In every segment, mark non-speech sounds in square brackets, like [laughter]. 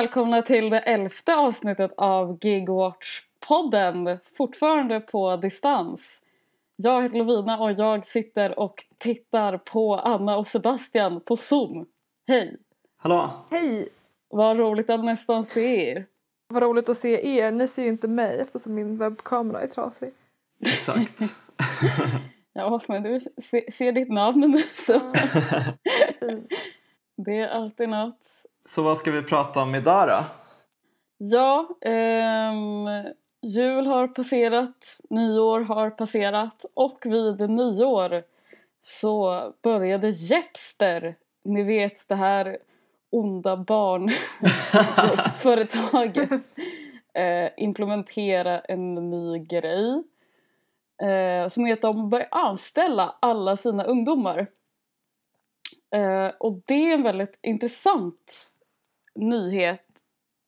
välkomna till det elfte avsnittet av Gigwatch-podden. Fortfarande på distans. Jag heter Lovina och jag sitter och tittar på Anna och Sebastian på Zoom. Hej! Hallå! Hej! Vad roligt att nästan se er. Vad roligt att se er. Ni ser ju inte mig eftersom min webbkamera är trasig. Exakt. [laughs] ja, men du ser, ser ditt namn så. [laughs] det är alltid något. Så vad ska vi prata om idag då? Ja, ehm, jul har passerat, nyår har passerat och vid nyår så började Jepster, ni vet det här onda barnjobbsföretaget, [laughs] eh, implementera en ny grej eh, som är att de börjar anställa alla sina ungdomar. Eh, och det är en väldigt intressant nyhet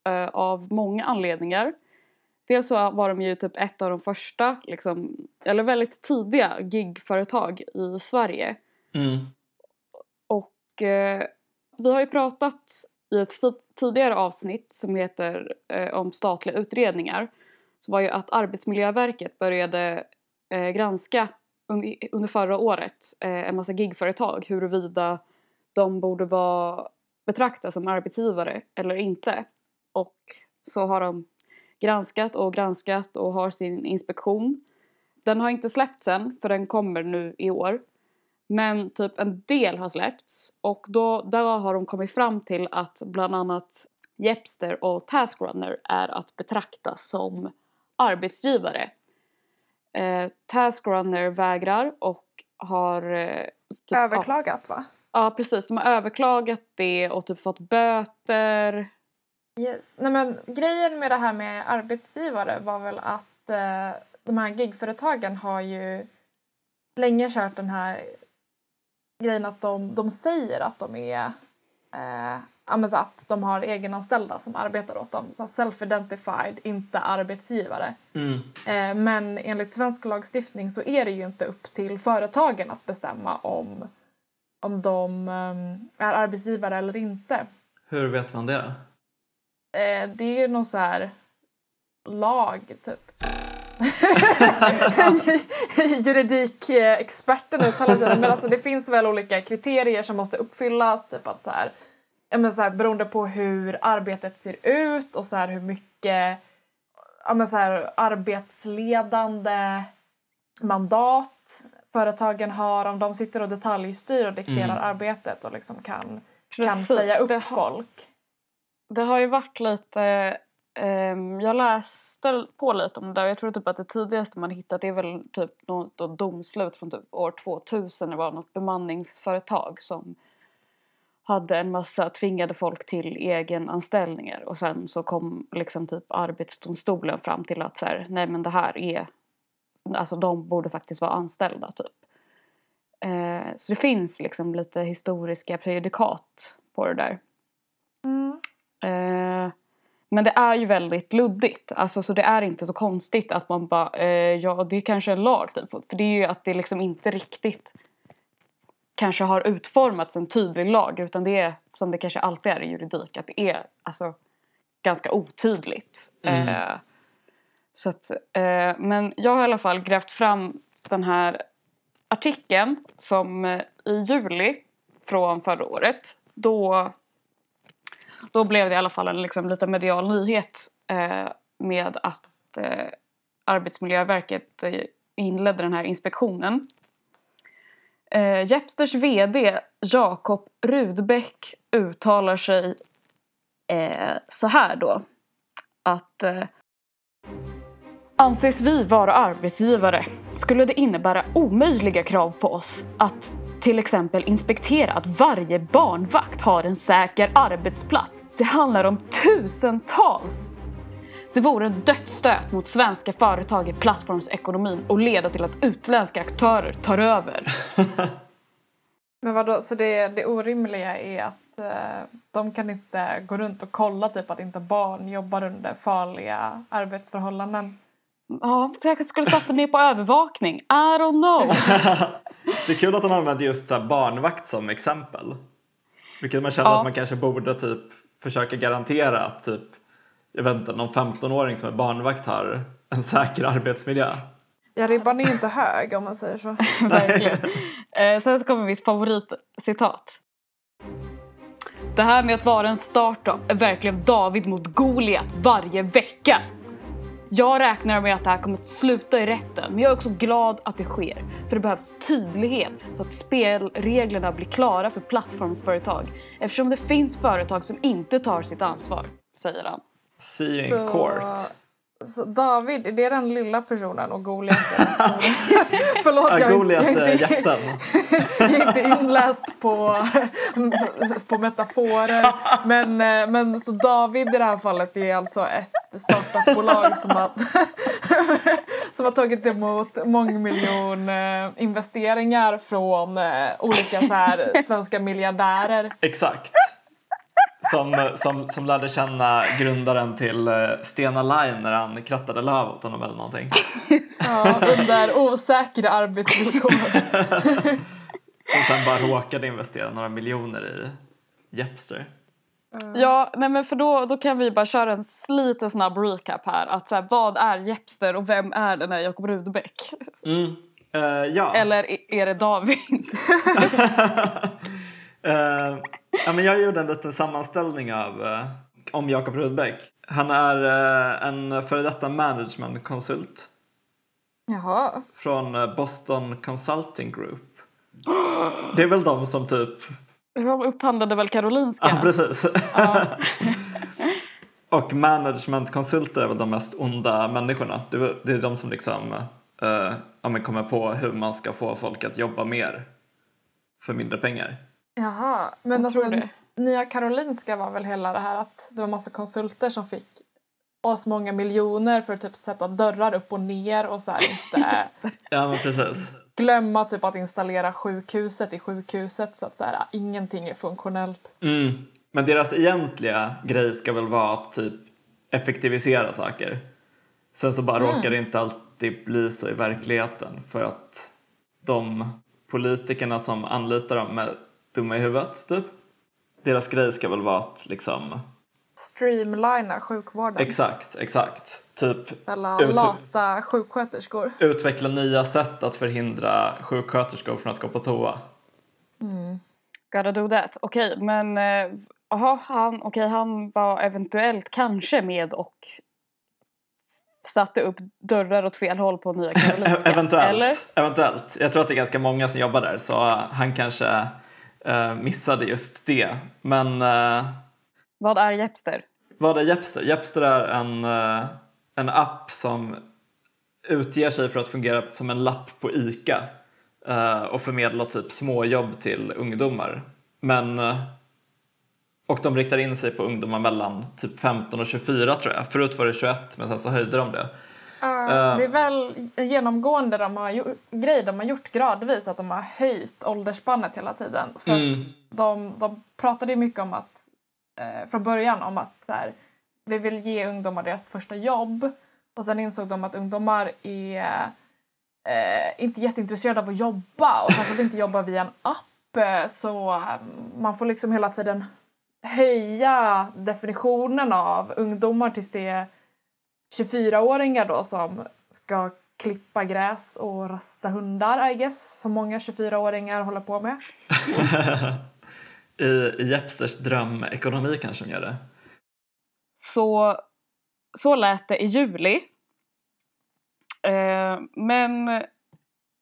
uh, av många anledningar. Dels så var de ju typ ett av de första, liksom, eller väldigt tidiga gigföretag i Sverige. Mm. Och uh, vi har ju pratat i ett tidigare avsnitt som heter uh, om statliga utredningar. Så var ju att Arbetsmiljöverket började granska under förra året en massa gigföretag huruvida de borde vara betraktas som arbetsgivare eller inte. Och så har de granskat och granskat och har sin inspektion. Den har inte släppts än för den kommer nu i år. Men typ en del har släppts och då, där har de kommit fram till att bland annat Jepster och Taskrunner är att betrakta som arbetsgivare. Eh, Taskrunner vägrar och har... Eh, typ, Överklagat va? Ja precis, de har överklagat det och typ fått böter. Yes. Nej, men, grejen med det här med arbetsgivare var väl att eh, de här gigföretagen har ju länge kört den här grejen att de, de säger att de är eh, att de har egenanställda som arbetar åt dem. Self-identified, inte arbetsgivare. Mm. Eh, men enligt svensk lagstiftning så är det ju inte upp till företagen att bestämma om om de um, är arbetsgivare eller inte. Hur vet man det? Eh, det är ju någon så här lag, typ. [laughs] Juridikexperten uttalar sig. Men alltså, det finns väl olika kriterier som måste uppfyllas. Typ att så här, men så här, beroende på hur arbetet ser ut och så här, hur mycket ja, men så här, arbetsledande mandat företagen har, om de sitter och detaljstyr och dikterar mm. arbetet och liksom kan, kan säga upp har, folk. Det har ju varit lite, um, jag läste på lite om det där jag tror typ att det tidigaste man hittat det är väl typ något domslut från typ år 2000 det var något bemanningsföretag som hade en massa tvingade folk till egenanställningar och sen så kom liksom typ arbetsdomstolen fram till att så här, nej men det här är alltså de borde faktiskt vara anställda typ. Eh, så det finns liksom lite historiska prejudikat på det där. Mm. Eh, men det är ju väldigt luddigt. Alltså, så det är inte så konstigt att man bara, eh, ja det är kanske en lag typ. För det är ju att det liksom inte riktigt kanske har utformats en tydlig lag utan det är som det kanske alltid är i juridik att det är alltså ganska otydligt. Mm. Eh, så att, eh, men jag har i alla fall grävt fram den här artikeln som eh, i juli från förra året då, då blev det i alla fall en liksom, lite medial nyhet eh, med att eh, Arbetsmiljöverket eh, inledde den här inspektionen. Eh, Jepsters VD Jakob Rudbeck uttalar sig eh, så här då att eh, Anses vi vara arbetsgivare skulle det innebära omöjliga krav på oss att till exempel inspektera att varje barnvakt har en säker arbetsplats. Det handlar om tusentals! Det vore en dödsstöt mot svenska företag i plattformsekonomin och leda till att utländska aktörer tar över. [laughs] Men vadå, så det, det orimliga är att eh, de kan inte gå runt och kolla typ att inte barn jobbar under farliga arbetsförhållanden? Ja, jag skulle satsa mer på övervakning. I don't know. [laughs] det är kul att han använder just så barnvakt som exempel. Vilket man känner ja. att man kanske borde typ försöka garantera att typ, jag vet inte, någon 15-åring som är barnvakt har en säker arbetsmiljö. Ja, ribban är ju inte hög om man säger så. [laughs] Verkligen. Eh, sen så kommer mitt favoritcitat. Det här med att vara en startup är verkligen David mot Goliat varje vecka. Jag räknar med att det här kommer att sluta i rätten, men jag är också glad att det sker. För det behövs tydlighet så att spelreglerna blir klara för plattformsföretag. Eftersom det finns företag som inte tar sitt ansvar, säger han. See you in Så, court. Så David, är det den lilla personen och Goliat är den stora? [laughs] Förlåt, Ja, jag, är Goliat jag, är är inte, jätten. [laughs] jag är inte inläst på, på metaforer. Men, eh, men så David i det här fallet är alltså ett startupbolag som har, [laughs] som har tagit emot mångmiljon eh, investeringar från eh, olika så här, svenska miljardärer. Exakt. Som, som, som lärde känna grundaren till eh, Stena Line när han krattade löv åt honom eller någonting. [laughs] Ja, under osäkra arbetsvillkor. [laughs] Som sen bara råkade investera några miljoner i Jepster. Ja, nej men för då, då kan vi bara köra en liten snabb recap här. Att så här, vad är Jepster och vem är den här Jakob Rudbeck? Mm. Eh, ja. Eller är- det David? [laughs] Eh, ja, men jag gjorde en liten sammanställning av, eh, om Jakob Rudbeck. Han är eh, en före detta managementkonsult Jaha. från eh, Boston Consulting Group. Det är väl de som typ... De upphandlade väl Karolinska? Ja, precis. Ja. [laughs] Och managementkonsulter är väl de mest onda människorna. Det är, de som liksom eh, ja, men kommer på hur man ska få folk att jobba mer för mindre pengar. Jaha, men Jag alltså tror det. Nya Karolinska var väl hela det här att det var massa konsulter som fick oss många miljoner för att typ sätta dörrar upp och ner och så här inte [laughs] Ja, men precis. glömma typ att installera sjukhuset i sjukhuset så att så här, ingenting är funktionellt. Mm. Men deras egentliga grej ska väl vara att typ effektivisera saker. Sen så bara råkar det inte alltid bli så i verkligheten för att de politikerna som anlitar dem är dumma i huvudet typ. Deras grej ska väl vara att liksom Streamlina sjukvården. exakt, exakt. Typ Eller Ut- lata sjuksköterskor. utveckla nya sätt att förhindra sjuksköterskor från att gå på toa. Gotta do that. Okej, men eh, aha, han, okej, han var eventuellt kanske med och satte upp dörrar åt fel håll på Nya [laughs] Karolinska. Eventuellt. Eller? Eventuellt. Jag tror att det är ganska många som jobbar där så han kanske eh, missade just det. Men eh, Vad är Jepster? vad är Jepster? Jepster är en, eh, en app som utger sig för att fungera som en lapp på ICA eh, och förmedla typ småjobb till ungdomar. Men eh, och de riktar in sig på ungdomar mellan typ 15 och 24 tror jag. Förut var det 21 men sen så höjde de det. Eh. det är väl en genomgående de har gjort, grej de har gjort gradvis att de har höjt åldersspannet hela tiden. För Mm. de, de pratade ju mycket om att eh, från början om att så här, vi vill ge ungdomar deras första jobb och sen insåg de att ungdomar är eh, inte jätteintresserade av att jobba och särskilt inte jobba via en app eh, så eh, man får liksom hela tiden höja definitionen av ungdomar tills det 24-åringar då som ska klippa gräs och rasta hundar, I guess, som många 24-åringar håller på med. [laughs] I, I Jepsters drömekonomi kanske de gör det. Så, så lät det i juli. Eh, men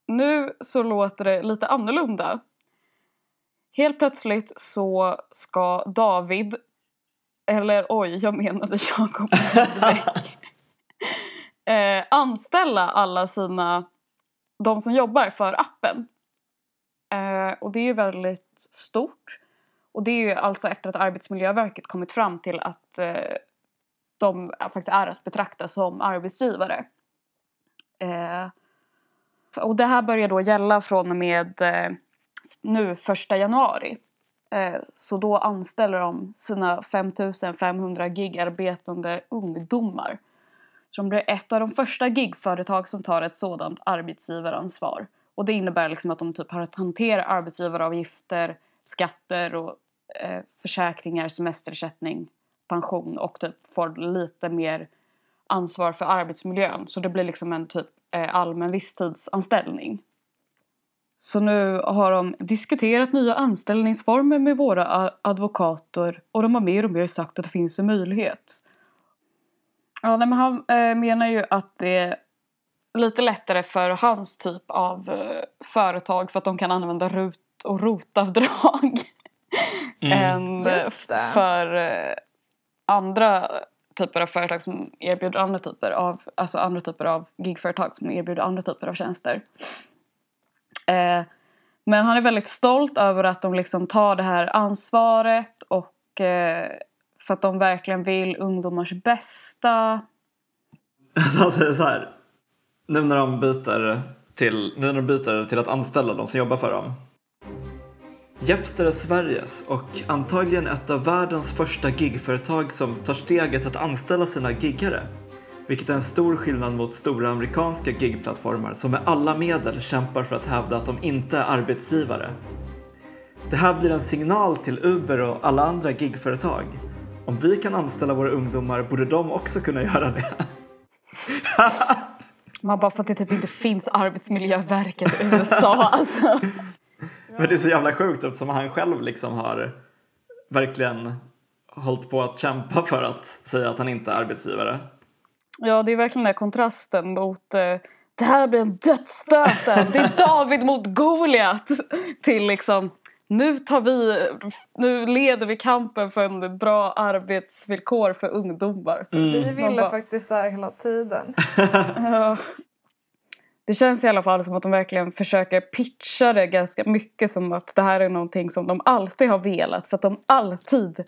nu så låter det lite annorlunda. Helt plötsligt så ska David, eller oj, jag menade Jakob [laughs] Rudbeck, eh, anställa alla sina, de som jobbar för appen. Eh, och det är ju väldigt stort. Och det är ju alltså efter att Arbetsmiljöverket kommit fram till att eh, de faktiskt är att betrakta som arbetsgivare. Eh, och det här börjar då gälla från och med eh, nu första januari. Eh, så då anställer de sina 5500 gigarbetande ungdomar som de blir ett av de första gigföretag som tar ett sådant arbetsgivaransvar. Och det innebär liksom att de typ har att hantera arbetsgivaravgifter, skatter och eh, försäkringar, semesterersättning, pension och typ får lite mer ansvar för arbetsmiljön. Så det blir liksom en typ eh, allmän visstidsanställning. Så nu har de diskuterat nya anställningsformer med våra advokater och de har mer och mer sagt att det finns en möjlighet. Ja, men han eh, menar ju att det är lite lättare för hans typ av eh, företag för att de kan använda RUT och ROT-avdrag än Just det. för eh, andra typer av företag som erbjuder andra typer av, alltså andra typer av gigföretag som erbjuder andra typer av tjänster. Eh, men han är väldigt stolt över att de liksom tar det här ansvaret och eh, så att de verkligen vill ungdomars bästa. [laughs] Han säger så här. Nu när de byter till, nu när de byter till att anställa de som jobbar för dem. Jepster är Sveriges och antagligen ett av världens första gigföretag som tar steget att anställa sina giggare. Vilket är en stor skillnad mot stora amerikanska gigplattformar som med alla medel kämpar för att hävda att de inte är arbetsgivare. Det här blir en signal till Uber och alla andra gigföretag. Om vi kan anställa våra ungdomar borde de också kunna göra det. [laughs] Man bara för att det typ inte finns Arbetsmiljöverket i USA [laughs] alltså. Men det är så jävla sjukt eftersom han själv liksom har verkligen hållit på att kämpa för att säga att han inte är arbetsgivare. Ja, det är verkligen den här kontrasten mot eh, det här blir en dödsstöten, det är David mot Goliat till liksom nu tar vi, nu leder vi kampen för en bra arbetsvillkor för ungdomar. typ. Vi Man ville bara- faktiskt det här hela tiden. [laughs] Ja. Det känns i alla fall som att de verkligen försöker pitcha det ganska mycket som att det här är någonting som de alltid har velat för att de alltid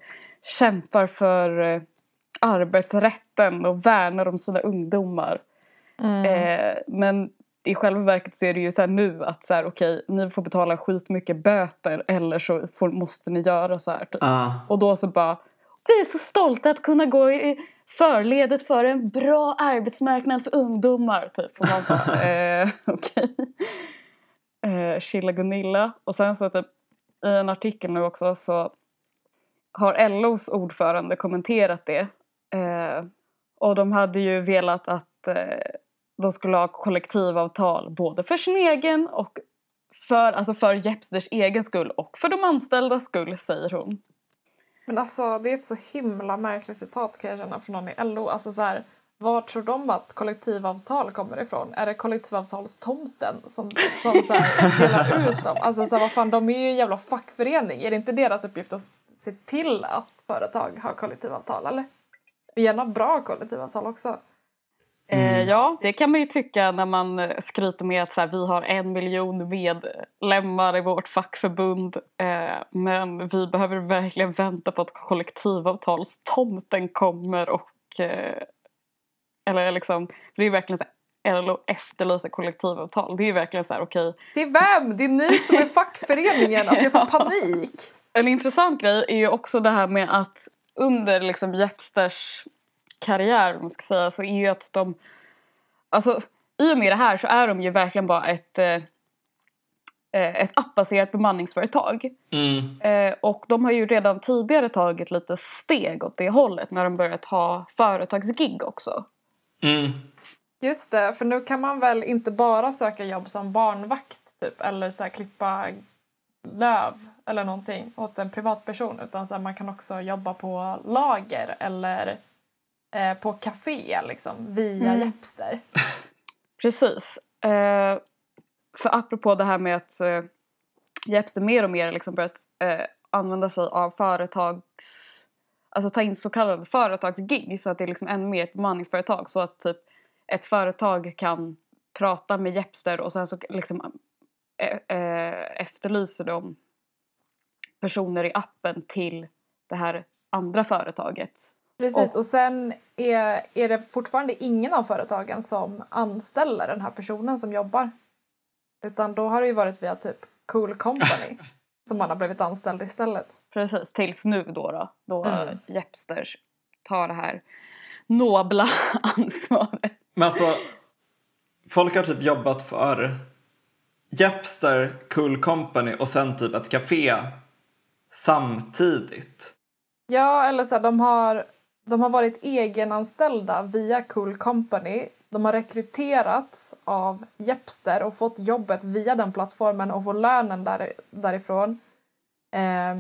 kämpar för eh, arbetsrätten och värnar om sina ungdomar. Eh, men i själva verket så är det ju så nu att så här, okej, ni får betala skitmycket böter eller så får, måste ni göra så här. Typ. Ah, Och då så bara, vi är så stolta att kunna gå i förledet för en bra arbetsmarknad för ungdomar. Typ. Och man bara, [laughs] eh, okej. Eh, chilla Gunilla. Och sen så typ i en artikel nu också så har LOs ordförande kommenterat det. Eh, och de hade ju velat att eh, de skulle ha kollektivavtal både för sin egen och för, alltså för Jepsters egen skull och för de anställdas skull, säger hon. Men alltså det är ett så himla märkligt citat kan jag känna från någon i LO. Alltså så här, var tror de att kollektivavtal kommer ifrån? Är det kollektivavtalstomten som, som så här, delar ut dem? Alltså så här, vad fan, de är ju en jävla fackförening. Är det inte deras uppgift att se till att företag har kollektivavtal eller? Gärna bra kollektivavtal också. Eh, ja, det kan man ju tycka när man skryter med att så här, vi har en miljon medlemmar i vårt fackförbund. Eh, men vi behöver verkligen vänta på att kollektivavtalstomten kommer och... Eh, eller liksom, det är verkligen så här, LO efterlyser kollektivavtal. Det är ju verkligen så här, okej. Till vem? Det är ni som är fackföreningen. Alltså jag får [laughs] panik. En intressant grej är ju också det här med att under liksom Jepsters karriär, man ska säga, så är ju att de... Alltså, i och med det här så är de ju verkligen bara ett, eh, eh, ett appbaserat bemanningsföretag. mm, Eh, och de har ju redan tidigare tagit lite steg åt det hållet när de börjat ha företagsgig också. mm. Just det, för nu kan man väl inte bara söka jobb som barnvakt typ, eller så här, klippa löv eller någonting åt en privatperson utan så här, man kan också jobba på lager eller eh, på café liksom, via Mm. Jepster. [laughs] Precis. Eh, för apropå det här med att eh, Jepster mer och mer liksom börjat eh, använda sig av företags... Alltså ta in så kallade företagsgig så att det är liksom ännu mer ett bemanningsföretag så att typ ett företag kan prata med Jepster och sen så liksom eh, eh, efterlyser de personer i appen till det här andra företaget. Precis, och sen är, är det fortfarande ingen av företagen som anställer den här personen som jobbar. Utan då har det ju varit via typ Cool Company [laughs] som man har blivit anställd istället. Precis, tills nu då då, då Mm. Jepster tar det här nobla [laughs] ansvaret. Men alltså, folk har typ jobbat för Jepster, Cool Company och sen typ ett café samtidigt. Ja, eller så här, de har, de har varit egenanställda via Cool Company. De har rekryterats av Jepster och fått jobbet via den plattformen och får lönen där, därifrån. Eh,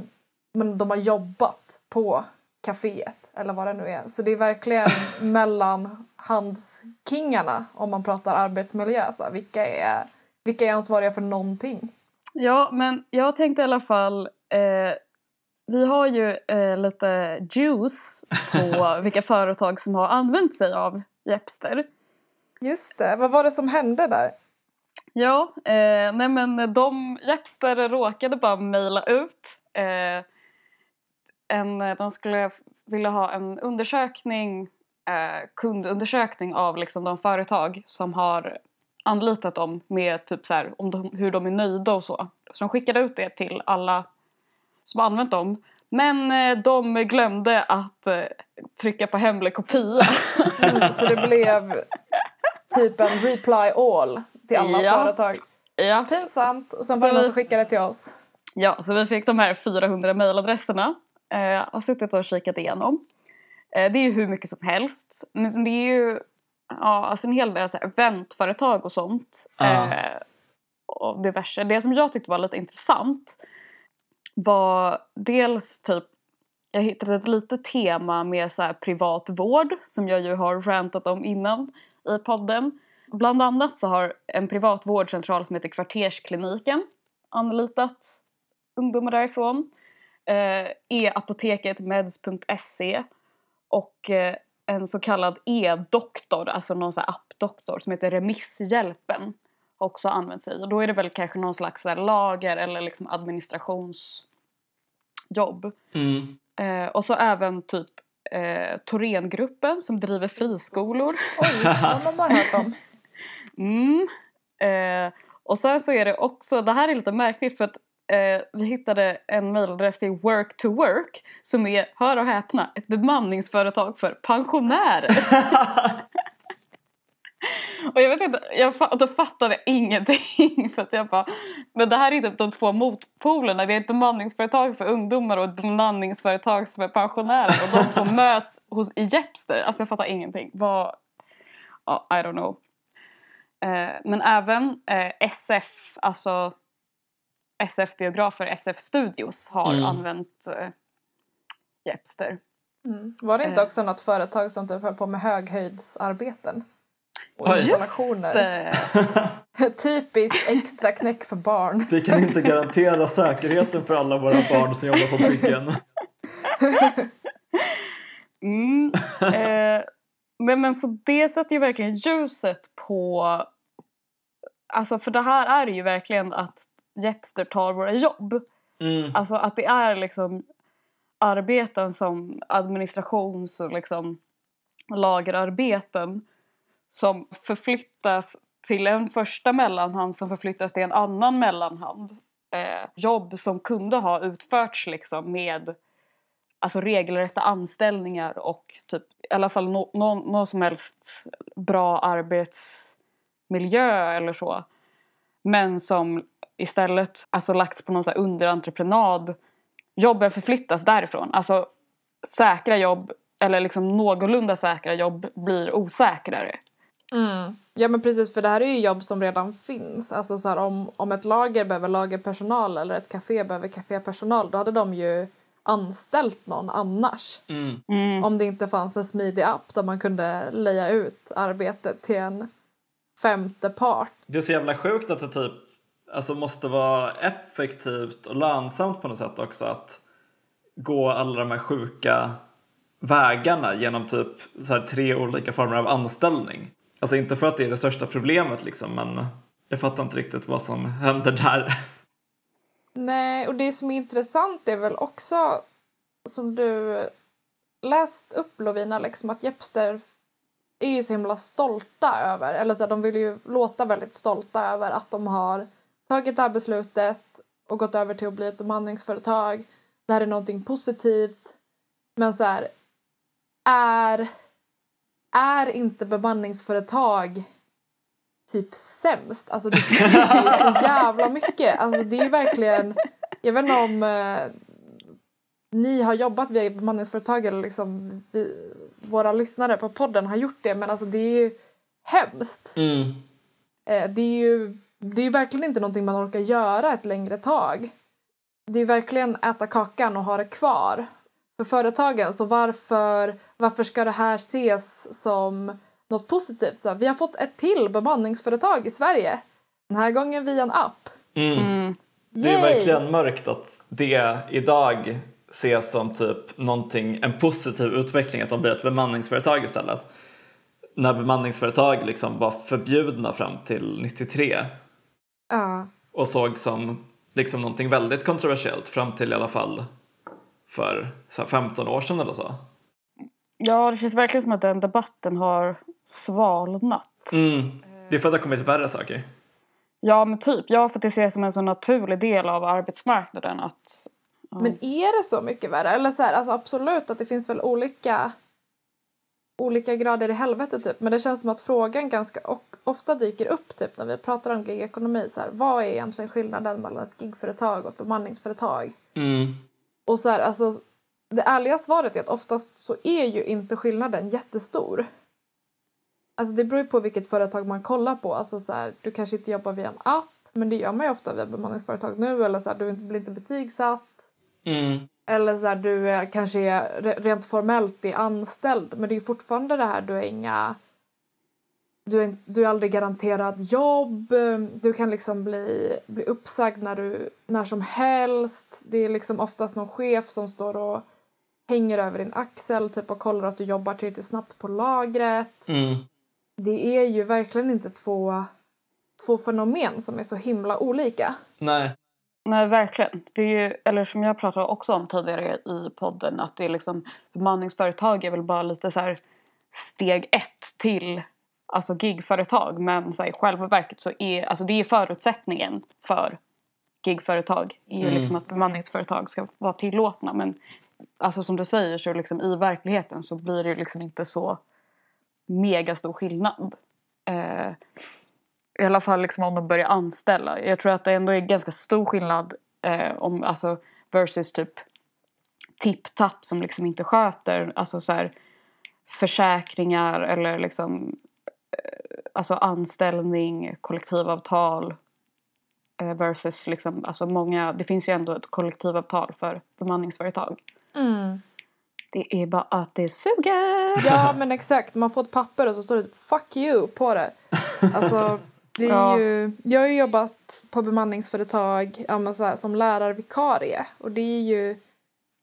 men de har jobbat på kaféet eller vad det nu är. Så det är verkligen [laughs] mellanhandskingarna om man pratar arbetsmiljö. Så vilka, är, vilka är ansvariga för någonting? Ja, men jag tänkte i alla fall... Eh, vi har ju eh, lite juice på [laughs] vilka företag som har använt sig av Jepster. Just det, vad var det som hände där? Ja, eh, nej men de Jepster råkade bara mejla ut eh, en, de skulle vilja ha en undersökning, eh, kundundersökning av liksom de företag som har anlitat dem med typ så här, om de, hur de är nöjda och så. Så de skickade ut det till alla som har använt dem. Men eh, de glömde att eh, trycka på hemlig kopia. Mm, [laughs] så det blev typ en reply all till alla Ja. företag. ja. Pinsamt. Och sen Så var det någon som skickade till oss. Ja, så vi fick de här 400 mejladresserna. Eh, har suttit och kikat igenom. Eh, det är ju hur mycket som helst. Men det är ju ja, alltså en hel del så här eventföretag och sånt. Ja. Eh, och diverse. Det som jag tyckte var lite intressant var dels typ jag hittade ett litet tema med så här privat vård som jag ju har rantat om innan i podden. Bland annat så har en privat vårdcentral som heter Kvarterskliniken anlitat ungdomar därifrån. Eh, e-apoteket meds.se och eh, en så kallad e-doktor, alltså någon så här appdoktor som heter Remisshjälpen också använt sig. Och då är det väl kanske någon slags här lager eller liksom administrationsjobb. Mm. Eh, och så även typ eh, Thorengruppen som driver friskolor. Oj, de har man hört om. [laughs] Mm. Eh, och sen så är det också, det här är lite märkligt för att eh, vi hittade en mejladress till Work to Work som är, hör och häpna, ett bemanningsföretag för pensionärer. [laughs] och jag vet inte, jag fa- då fattade ingenting [laughs] för att jag bara, men det här är typ de två motpolerna. Det är ett bemanningsföretag för ungdomar och ett bemanningsföretag som är pensionärer och de två [laughs] möts hos, i Jepster. Alltså jag fattar ingenting. Vad, ja, I don't know. Eh, men även eh, SF, alltså SF-biografer, SF Studios har Mm. använt eh, Jepster. Mm. Var det inte Eh. också något företag som typ höll på med höghöjdsarbeten? Och det! [laughs] Typiskt extra knäck för barn. Vi kan inte garantera säkerheten för alla våra barn som jobbar på byggen. [laughs] Mm. Eh, men, men så det sätter ju verkligen ljuset på... Alltså för det här är ju verkligen att Jepster tar våra jobb. Mm. Alltså att det är liksom arbeten som administrations och liksom lagerarbeten som förflyttas till en första mellanhand som förflyttas till en annan mellanhand. Eh, jobb som kunde ha utförts liksom med alltså regelrätta anställningar och typ i alla fall någon no, no som helst bra arbetsmiljö eller så. Men som istället alltså lagts på någon så här underentreprenad. Jobben förflyttas därifrån. Alltså säkra jobb eller liksom någorlunda säkra jobb blir osäkrare. Mm. Ja men precis för det här är ju jobb som redan finns. Alltså så här, om, om ett lager behöver lagerpersonal eller ett café behöver kafépersonal då hade de ju anställt någon annars. Mm. Mm. Om det inte fanns en smidig app där man kunde leja ut arbetet till en femte part. Det är så jävla sjukt att det typ alltså måste vara effektivt och lönsamt på något sätt också att gå alla de här sjuka vägarna genom typ så här tre olika former av anställning. Alltså inte för att det är det största problemet liksom men jag fattar inte riktigt vad som händer där. Nej, och det som är intressant är väl också som du läst upp Lovina, liksom att Jepster är ju så himla stolta över, eller så här, de vill ju låta väldigt stolta över att de har tagit det här beslutet och gått över till att bli ett bemanningsföretag. Det här är någonting positivt. Men så här, är, är inte bemanningsföretag typ sämst? Alltså det skriker ju så jävla mycket. Alltså det är ju verkligen, jag vet inte om eh, ni har jobbat via bemanningsföretag eller liksom vi, våra lyssnare på podden har gjort det men alltså det är ju hemskt. Mm. Eh, det är ju det är verkligen inte någonting man orkar göra ett längre tag. Det är verkligen äta kakan och ha det kvar för företagen. Så varför, varför ska det här ses som något positivt? Så vi har fått ett till bemanningsföretag i Sverige. Den här gången via en app. Mm. Mm. Det är Yay! verkligen mörkt att det idag ses som typ någonting, en positiv utveckling att de blir ett bemanningsföretag istället. När bemanningsföretag liksom var förbjudna fram till 93 Ja. och såg som liksom någonting väldigt kontroversiellt fram till i alla fall för så här 15 år sedan eller så. Ja, det känns verkligen som att den debatten har svalnat. Mm. Det är för att det har kommit värre saker. Ja, men typ. Ja, för att det ses som en så naturlig del av arbetsmarknaden att... Ja. Men är det så mycket värre? Eller så här, alltså absolut att det finns väl olika olika grader i helvete typ. Men det känns som att frågan ganska ofta dyker upp typ när vi pratar om gigekonomi. Så här, vad är egentligen skillnaden mellan ett gigföretag och ett bemanningsföretag? Mm. Och så här, alltså, det ärliga svaret är att oftast så är ju inte skillnaden jättestor. Alltså det beror ju på vilket företag man kollar på. Alltså så här, du kanske inte jobbar via en app, men det gör man ju ofta via bemanningsföretag nu. Eller så här, du blir inte betygsatt. Mm. Eller så här, du är, kanske är re- rent formellt är anställd, men det är fortfarande det här, du är inga... Du är, du är aldrig garanterad jobb, du kan liksom bli, bli uppsagd när, du, när som helst. Det är liksom oftast någon chef som står och hänger över din axel typ och kollar att du jobbar tillräckligt snabbt på lagret. Mm. Det är ju verkligen inte två, två fenomen som är så himla olika. Nej. Nej, verkligen. Det är ju, eller som jag pratade också om tidigare i podden, att det är liksom bemanningsföretag är väl bara lite så här steg ett till alltså gigföretag. Men så här, i själva verket så är alltså det är förutsättningen för gigföretag är ju Mm. liksom att bemanningsföretag ska vara tillåtna. Men alltså som du säger så liksom i verkligheten så blir det liksom inte så mega stor skillnad. Eh, i alla fall liksom om de börjar anställa. Jag tror att det ändå är ganska stor skillnad eh, om, alltså, versus typ tipp-tapp som liksom inte sköter alltså så här, försäkringar eller liksom eh, alltså anställning, kollektivavtal versus liksom, alltså många, det finns ju ändå ett kollektivavtal för bemanningsföretag. Det är bara att det suger! Ja men exakt, man får ett papper och så står det “fuck you” på det. Alltså, det är Ja. ju, jag har ju jobbat på bemanningsföretag ja, men så här, som lärarvikarie och det är ju,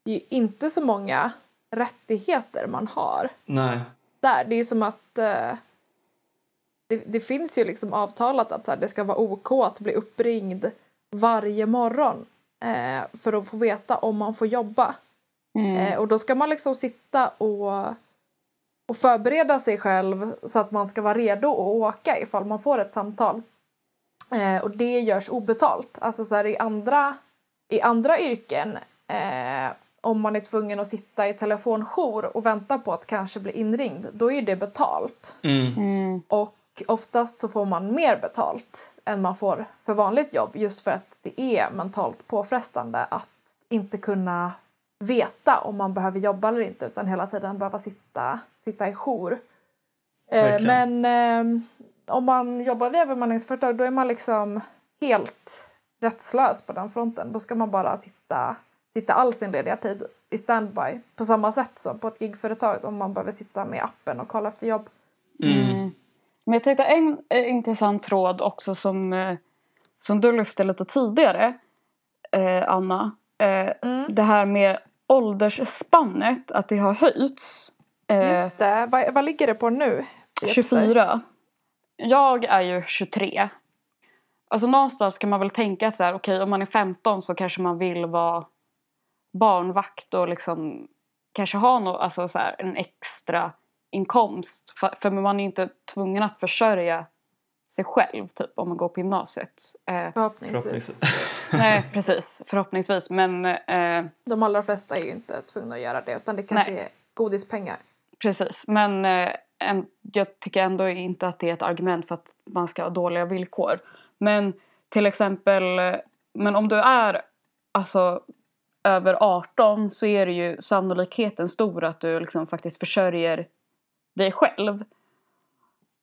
det är ju inte så många rättigheter man har Nej. där. Det är ju som att eh, det, det finns ju liksom avtalat att så här, det ska vara OK att bli uppringd varje morgon eh, för att få veta om man får jobba. Mm. Eh, och då ska man liksom sitta och, och förbereda sig själv så att man ska vara redo att åka ifall man får ett samtal. Eh, och det görs obetalt. Alltså så här, i, andra, i andra yrken eh, om man är tvungen att sitta i telefonjour och vänta på att kanske bli inringd, då är det betalt. Mm. Mm. Och oftast så får man mer betalt än man får för vanligt jobb just för att det är mentalt påfrestande att inte kunna veta om man behöver jobba eller inte utan hela tiden behöva sitta, sitta i jour. Eh, men eh, om man jobbar via bemanningsföretag då är man liksom helt rättslös på den fronten. Då ska man bara sitta, sitta all sin lediga tid i standby på samma sätt som på ett gigföretag om man behöver sitta med appen och kolla efter jobb. Mm. Men jag tänkte en eh, intressant tråd också som, eh, som du lyfte lite tidigare, eh, Anna. Eh, Mm. Det här med åldersspannet, att det har höjts. Eh, Just det. Vad, vad ligger det på nu? Vet du? 24. Jag är ju 23. Alltså någonstans kan man väl tänka att okej om man är 15 så kanske man vill vara barnvakt och liksom kanske ha no, alltså så här, en extra inkomst. För, för man är ju inte tvungen att försörja sig själv typ om man går på gymnasiet. Eh, Förhoppningsvis. Förhoppningsvis. nej precis, förhoppningsvis. Men eh, De allra flesta är ju inte tvungna att göra det utan det kanske Nej. är godispengar. Precis, men eh, en, jag tycker ändå inte att det är ett argument för att man ska ha dåliga villkor. Men till exempel, eh, men om du är alltså över 18 så är det ju sannolikheten stor att du liksom faktiskt försörjer dig själv.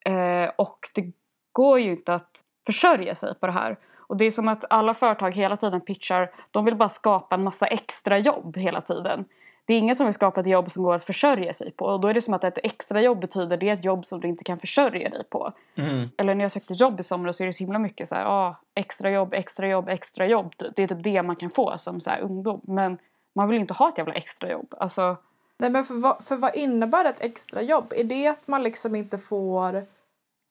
Eh, och det går ju inte att försörja sig på det här. Och det är som att alla företag hela tiden pitchar, de vill bara skapa en massa extra jobb hela tiden. Det är ingen som vill skapa ett jobb som går att försörja sig på. Och då är det som att ett extra jobb betyder det är ett jobb som du inte kan försörja dig på. Mm. Eller när jag sökte jobb i somras så är det så himla mycket så här, ah, extra jobb, extra jobb, extra jobb. typ. Det är typ det man kan få som så ungdom. Men man vill inte ha ett jävla extra jobb. Alltså, Nej men för vad, för vad innebär ett extra jobb? Är det att man liksom inte får,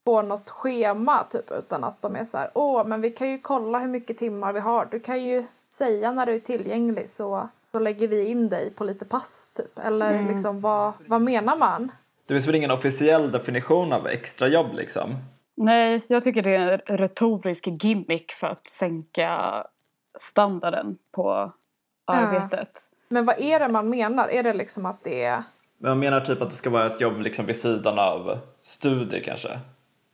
får något schema typ utan att de är så här, åh men vi kan ju kolla hur mycket timmar vi har. Du kan ju säga när du är tillgänglig så, så lägger vi in dig på lite pass typ. Eller liksom vad, vad menar man? Det finns väl ingen officiell definition av extrajobb liksom? nej, jag tycker det är en retorisk gimmick för att sänka standarden på arbetet. Men vad är det man menar? Är det liksom att det är Men jag menar typ att det ska vara ett jobb liksom vid sidan av studier kanske.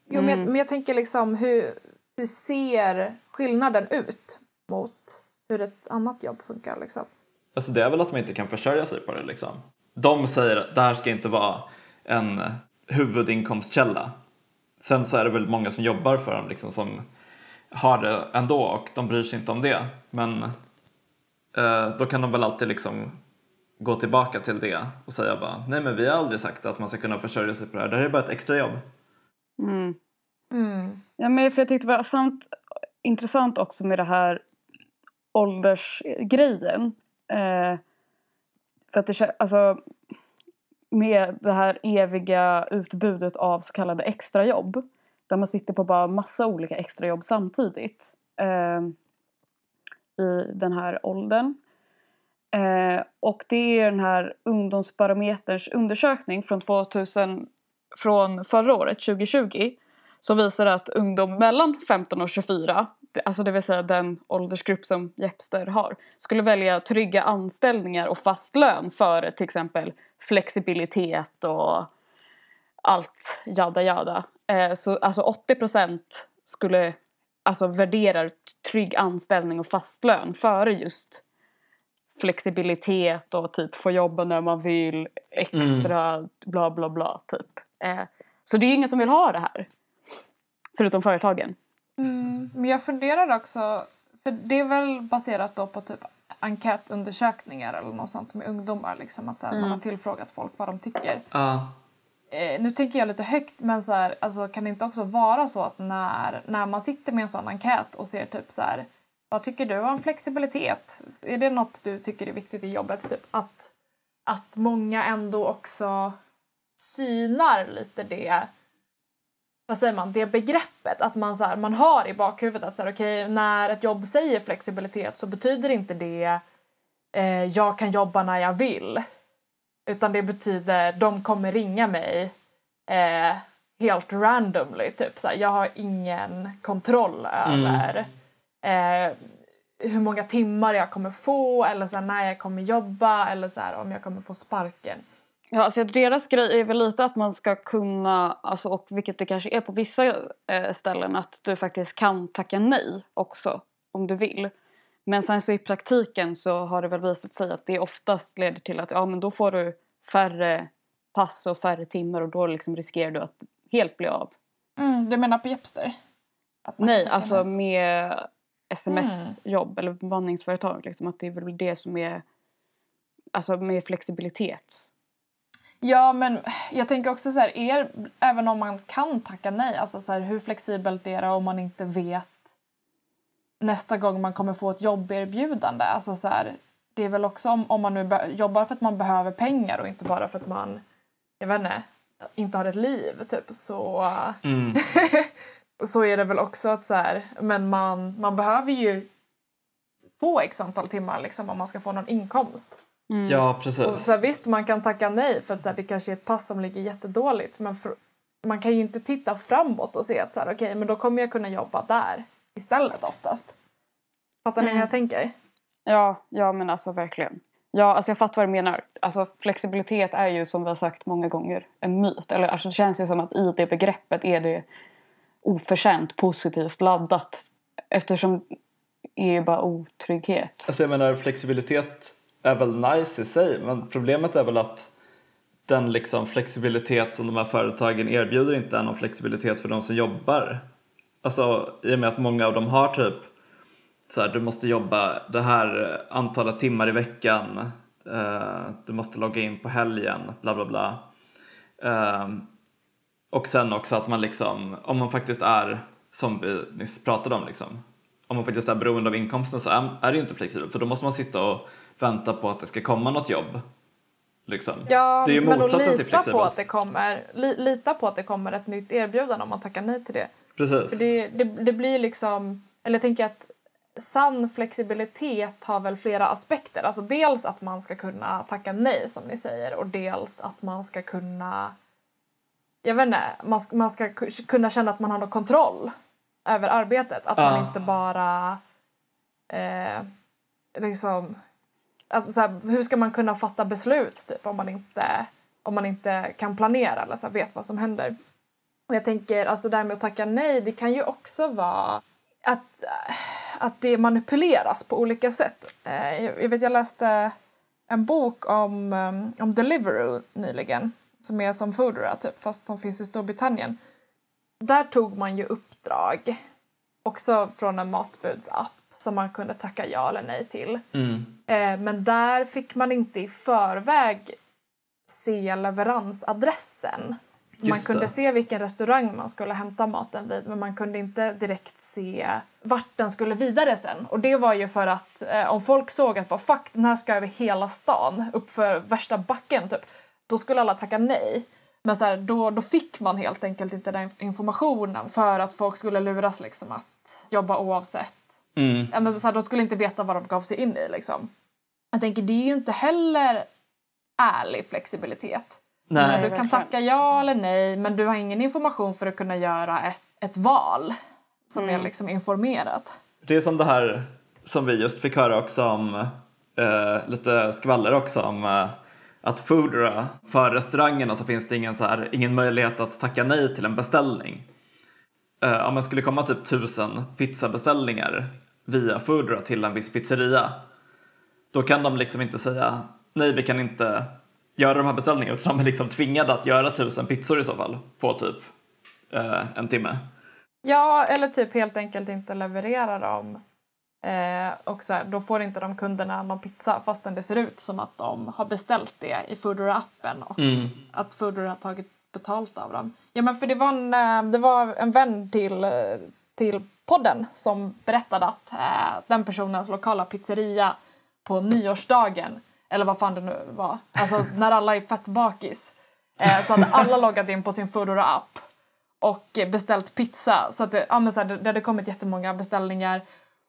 Jo, men, jag, men jag tänker liksom hur, hur ser skillnaden ut mot hur ett annat jobb funkar liksom? Alltså det är väl att man inte kan försörja sig på det liksom. De säger att det här ska inte vara en huvudinkomstkälla. Sen så är det väl många som jobbar för dem liksom som har det ändå och de bryr sig inte om det. Men då kan de väl alltid liksom gå tillbaka till det och säga bara nej men vi har aldrig sagt att man ska kunna försörja sig på det här. Det här är bara ett extrajobb. Mm. Mm. Ja, men för jag tyckte det var samt, intressant också med det här åldersgrejen. Eh, för att det alltså med det här eviga utbudet av så kallade extrajobb. Där man sitter på bara massa olika extrajobb samtidigt. Eh, i den här åldern. Eh, och det är den här ungdomsbarometerns undersökning från 2000 från förra året, 2020 som visar att ungdom mellan 15 och 24, alltså det vill säga den åldersgrupp som Jepster har, skulle välja trygga anställningar och fast lön före till exempel flexibilitet och allt jada jada. Eh, så alltså 80% skulle alltså värderar trygg anställning och fast lön före just flexibilitet och typ få jobba när man vill, extra bla bla bla typ. Eh, så det är ju ingen som vill ha det här. Förutom företagen. Mm, men jag funderar också, för det är väl baserat då på typ enkätundersökningar eller något sånt med ungdomar liksom att så här, man har tillfrågat folk vad de tycker. Ja. Eh, nu tänker jag lite högt men så här, alltså, kan det inte också vara så att när, när man sitter med en sån enkät och ser typ så här vad tycker du om flexibilitet? Är det något du tycker är viktigt i jobbet? Typ att, att många ändå också synar lite det vad säger man, det begreppet att man, så här, man har i bakhuvudet att så här, okay, när ett jobb säger flexibilitet så betyder inte det eh, jag kan jobba när jag vill. Utan det betyder de kommer ringa mig eh, helt randomly. Typ. Så här, jag har ingen kontroll över eh, hur många timmar jag kommer få eller så här, när jag kommer jobba eller så här, om jag kommer få sparken. Ja, alltså deras grej är väl lite att man ska kunna, alltså, och vilket det kanske är på vissa eh, ställen, att du faktiskt kan tacka nej också om du vill. Men sen så i praktiken så har det väl visat sig att det oftast leder till att ja men då får du färre pass och färre timmar och då liksom riskerar du att helt bli av. Mm, du menar på Jepster? Nej, alltså med sms-jobb eller bemanningsföretag. Liksom, att det är väl det som är alltså med flexibilitet. Ja, men jag tänker också så här, er, även om man kan tacka nej, alltså så här, hur flexibelt är det om man inte vet nästa gång man kommer få ett jobberbjudande? Alltså så här, det är väl också om, om man nu jobbar för att man behöver pengar och inte bara för att man, jag vet inte, inte har ett liv typ så, Mm. [laughs] så är det väl också att så här, men man, man behöver ju få x antal timmar liksom om man ska få någon inkomst. Ja, Och precis. så här, visst, man kan tacka nej för att så här, det kanske är ett pass som ligger jättedåligt. Men för, man kan ju inte titta framåt och se att så här, okej, men då kommer jag kunna jobba där istället oftast. Fattar ni hur jag tänker? Ja, ja men alltså verkligen. Ja, alltså jag fattar vad du menar. Alltså flexibilitet är ju som vi har sagt många gånger en myt. Eller alltså det känns ju som att i det begreppet är det oförtjänt positivt laddat. Eftersom är ju bara otrygghet. Alltså jag menar flexibilitet är väl nice i sig men problemet är väl att den liksom flexibilitet som de här företagen erbjuder inte är någon flexibilitet för de som jobbar. Alltså i och med att många av dem har typ så här, du måste jobba det här antalet timmar i veckan, eh, du måste logga in på helgen, bla bla bla. Eh, och sen också att man liksom, om man faktiskt är, som vi nyss pratade om liksom, om man faktiskt är beroende av inkomsten så är, är det ju inte flexibelt för då måste man sitta och vänta på att det ska komma något jobb. Liksom. Ja, det är ju men att lita på att det kommer, li, lita på att det kommer ett nytt erbjudande om man tackar nej till det. Precis. Det, det, det blir liksom, eller jag tänker att sann flexibilitet har väl flera aspekter. Alltså dels att man ska kunna tacka nej som ni säger och dels att man ska kunna, jag vet inte, man, ska- man ska ku- kunna känna att man har någon kontroll över arbetet. Att man inte bara eh, liksom, att, så här, hur ska man kunna fatta beslut typ om man inte, om man inte kan planera eller så här, vet vad som händer. Och jag tänker, alltså det här med att tacka nej, det kan ju också vara att, att det manipuleras på olika sätt. Eh, Jag vet, jag läste en bok om, um, om Deliveroo nyligen, som är som Foodora, typ, fast som finns i Storbritannien. Där tog man ju uppdrag, också från en matbudsapp, som man kunde tacka ja eller nej till. Mm. Eh, men där fick man inte i förväg se leveransadressen. Så man Just kunde det. se vilken restaurang man skulle hämta maten vid men man kunde inte direkt se vart den skulle vidare sen. Och det var ju för att eh, om folk såg att bara, fuck den här ska över hela stan uppför värsta backen typ, då skulle alla tacka nej. Men så här, då, då fick man helt enkelt inte den informationen för att folk skulle luras liksom att jobba oavsett. Mm. Men så här, de skulle inte veta vad de gav sig in i. Liksom. Jag tänker, det är ju inte heller ärlig flexibilitet. Nej. du kan tacka ja eller nej, men du har ingen information för att kunna göra ett, ett val som är liksom informerat. Det är som det här som vi just fick höra också om, eh, lite skvaller också om eh, att Foodora, för restaurangerna så finns det ingen, så här, ingen möjlighet att tacka nej till en beställning. Eh, om man skulle komma typ tusen pizzabeställningar via Foodora till en viss pizzeria då kan de liksom inte säga nej vi kan inte göra de här beställningarna utan de är liksom tvingade att göra tusen pizzor i så fall på typ eh, en timme. Ja, eller typ helt enkelt inte leverera dem. Eh, och så här, då får inte de kunderna någon pizza fastän det ser ut som att de har beställt det i Foodora-appen och Mm. att Foodora har tagit betalt av dem. Ja, men för det var en, eh, det var en vän till, eh, till podden som berättade att eh, den personens lokala pizzeria på nyårsdagen, eller vad fan det nu var, alltså när alla är fett bakis, eh, så hade alla loggat in på sin Foodora-app och beställt pizza. Så att det, ja, men så här, det, det hade kommit jättemånga beställningar.